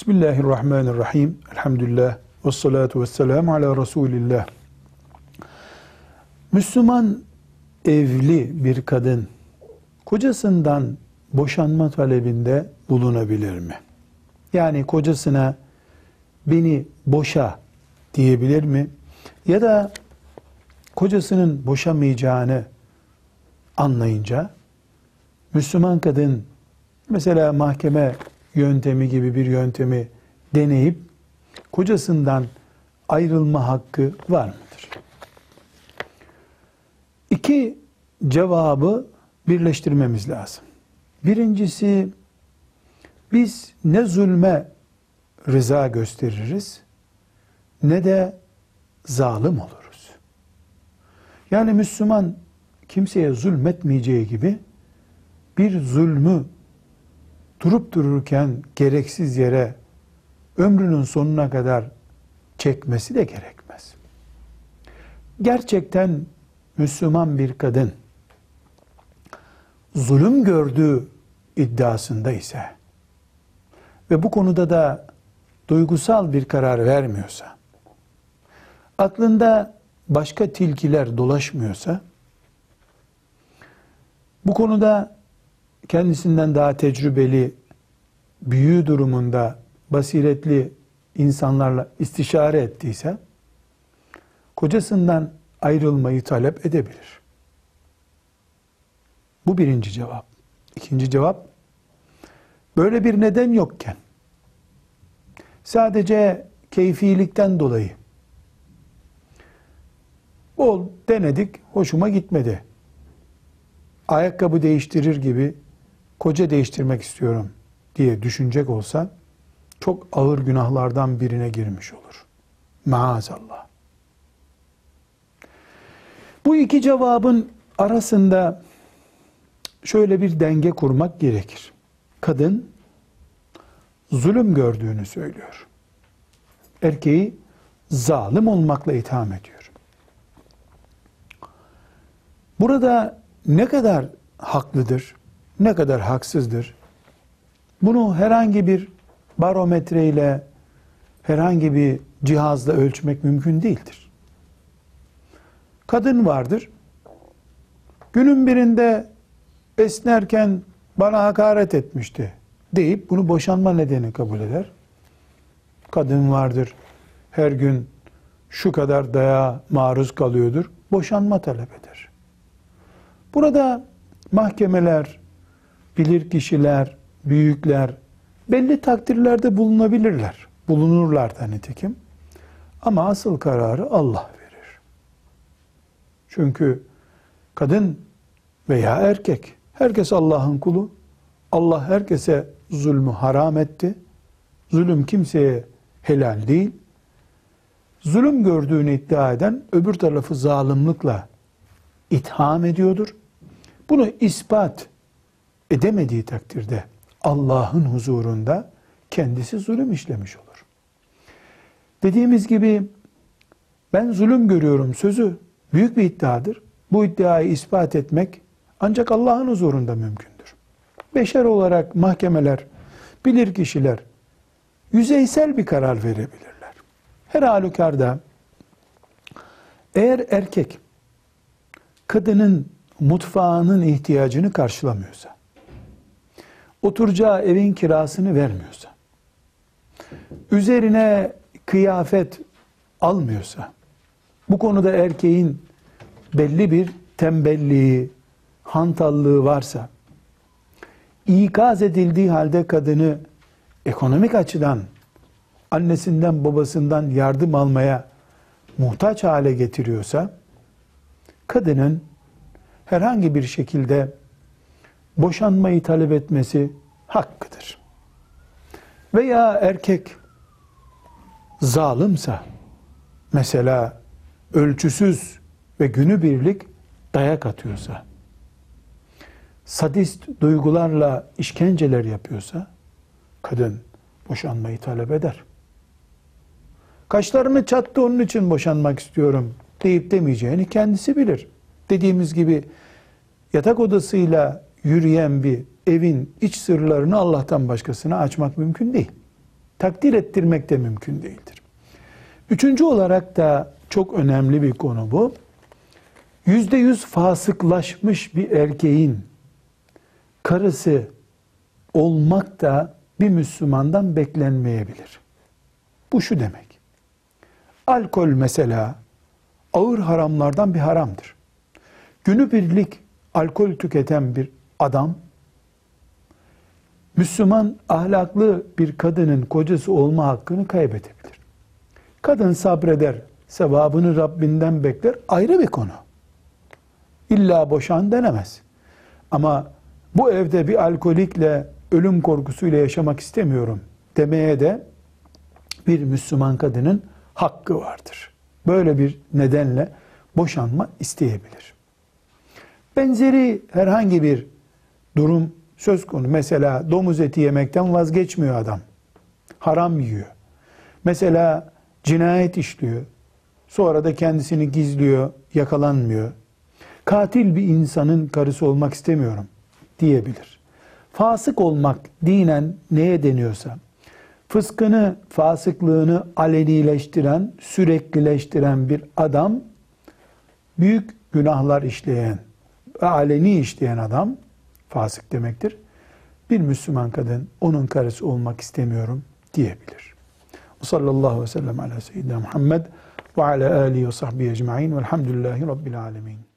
Bismillahirrahmanirrahim. Elhamdülillah. Ve salatu ve selamu ala Resulillah. Müslüman evli bir kadın kocasından boşanma talebinde bulunabilir mi? Yani kocasına beni boşa diyebilir mi? Ya da kocasının boşamayacağını anlayınca Müslüman kadın mesela mahkeme yöntemi gibi bir yöntemi deneyip kocasından ayrılma hakkı var mıdır? İki cevabı birleştirmemiz lazım. Birincisi biz ne zulme rıza gösteririz ne de zalim oluruz. Yani Müslüman kimseye zulmetmeyeceği gibi bir zulmü durup dururken gereksiz yere ömrünün sonuna kadar çekmesi de gerekmez. Gerçekten Müslüman bir kadın zulüm gördüğü iddiasında ise ve bu konuda da duygusal bir karar vermiyorsa, aklında başka tilkiler dolaşmıyorsa, bu konuda kendisinden daha tecrübeli, büyüğü durumunda basiretli insanlarla istişare ettiyse, kocasından ayrılmayı talep edebilir. Bu birinci cevap. İkinci cevap, böyle bir neden yokken, sadece keyfilikten dolayı, bol denedik, hoşuma gitmedi. Ayakkabı değiştirir gibi koca değiştirmek istiyorum diye düşünecek olsa çok ağır günahlardan birine girmiş olur. Maazallah. Bu iki cevabın arasında şöyle bir denge kurmak gerekir. Kadın zulüm gördüğünü söylüyor. Erkeği zalim olmakla itham ediyor. Burada ne kadar haklıdır, ne kadar haksızdır? Bunu herhangi bir barometreyle, herhangi bir cihazla ölçmek mümkün değildir. Kadın vardır. Günün birinde esnerken bana hakaret etmişti deyip bunu boşanma nedeni kabul eder. Kadın vardır. Her gün şu kadar daya maruz kalıyordur. Boşanma talep eder. Burada mahkemeler, bilir kişiler, büyükler belli takdirlerde bulunabilirler. Bulunurlar da nitekim. Ama asıl kararı Allah verir. Çünkü kadın veya erkek, herkes Allah'ın kulu. Allah herkese zulmü haram etti. Zulüm kimseye helal değil. Zulüm gördüğünü iddia eden öbür tarafı zalimlikle itham ediyordur. Bunu ispat edemediği takdirde Allah'ın huzurunda kendisi zulüm işlemiş olur. Dediğimiz gibi ben zulüm görüyorum sözü büyük bir iddiadır. Bu iddiayı ispat etmek ancak Allah'ın huzurunda mümkündür. Beşer olarak mahkemeler, bilir kişiler yüzeysel bir karar verebilirler. Her halükarda eğer erkek kadının mutfağının ihtiyacını karşılamıyorsa, oturacağı evin kirasını vermiyorsa, üzerine kıyafet almıyorsa, bu konuda erkeğin belli bir tembelliği, hantallığı varsa, ikaz edildiği halde kadını ekonomik açıdan annesinden babasından yardım almaya muhtaç hale getiriyorsa, kadının herhangi bir şekilde boşanmayı talep etmesi hakkıdır. Veya erkek zalimsa mesela ölçüsüz ve günübirlik dayak atıyorsa sadist duygularla işkenceler yapıyorsa kadın boşanmayı talep eder. Kaşlarımı çattı onun için boşanmak istiyorum deyip demeyeceğini kendisi bilir. Dediğimiz gibi yatak odasıyla yürüyen bir evin iç sırlarını Allah'tan başkasına açmak mümkün değil. takdir ettirmek de mümkün değildir. Üçüncü olarak da çok önemli bir konu bu. Yüzde yüz fasıklaşmış bir erkeğin karısı olmak da bir Müslümandan beklenmeyebilir. Bu şu demek. Alkol mesela ağır haramlardan bir haramdır. Günübirlik alkol tüketen bir adam Müslüman ahlaklı bir kadının kocası olma hakkını kaybedebilir. Kadın sabreder, sevabını Rabbinden bekler ayrı bir konu. İlla boşan denemez. Ama bu evde bir alkolikle ölüm korkusuyla yaşamak istemiyorum demeye de bir Müslüman kadının hakkı vardır. Böyle bir nedenle boşanma isteyebilir. Benzeri herhangi bir durum söz konu. Mesela domuz eti yemekten vazgeçmiyor adam. Haram yiyor. Mesela cinayet işliyor. Sonra da kendisini gizliyor, yakalanmıyor. Katil bir insanın karısı olmak istemiyorum diyebilir. Fasık olmak dinen neye deniyorsa, fıskını, fasıklığını alenileştiren, süreklileştiren bir adam, büyük günahlar işleyen aleni işleyen adam, fasık demektir. Bir Müslüman kadın onun karısı olmak istemiyorum diyebilir. Sallallahu aleyhi ve sellem ala seyyidina Muhammed ve ala alihi ve sahbihi ecma'in velhamdülillahi rabbil alemin.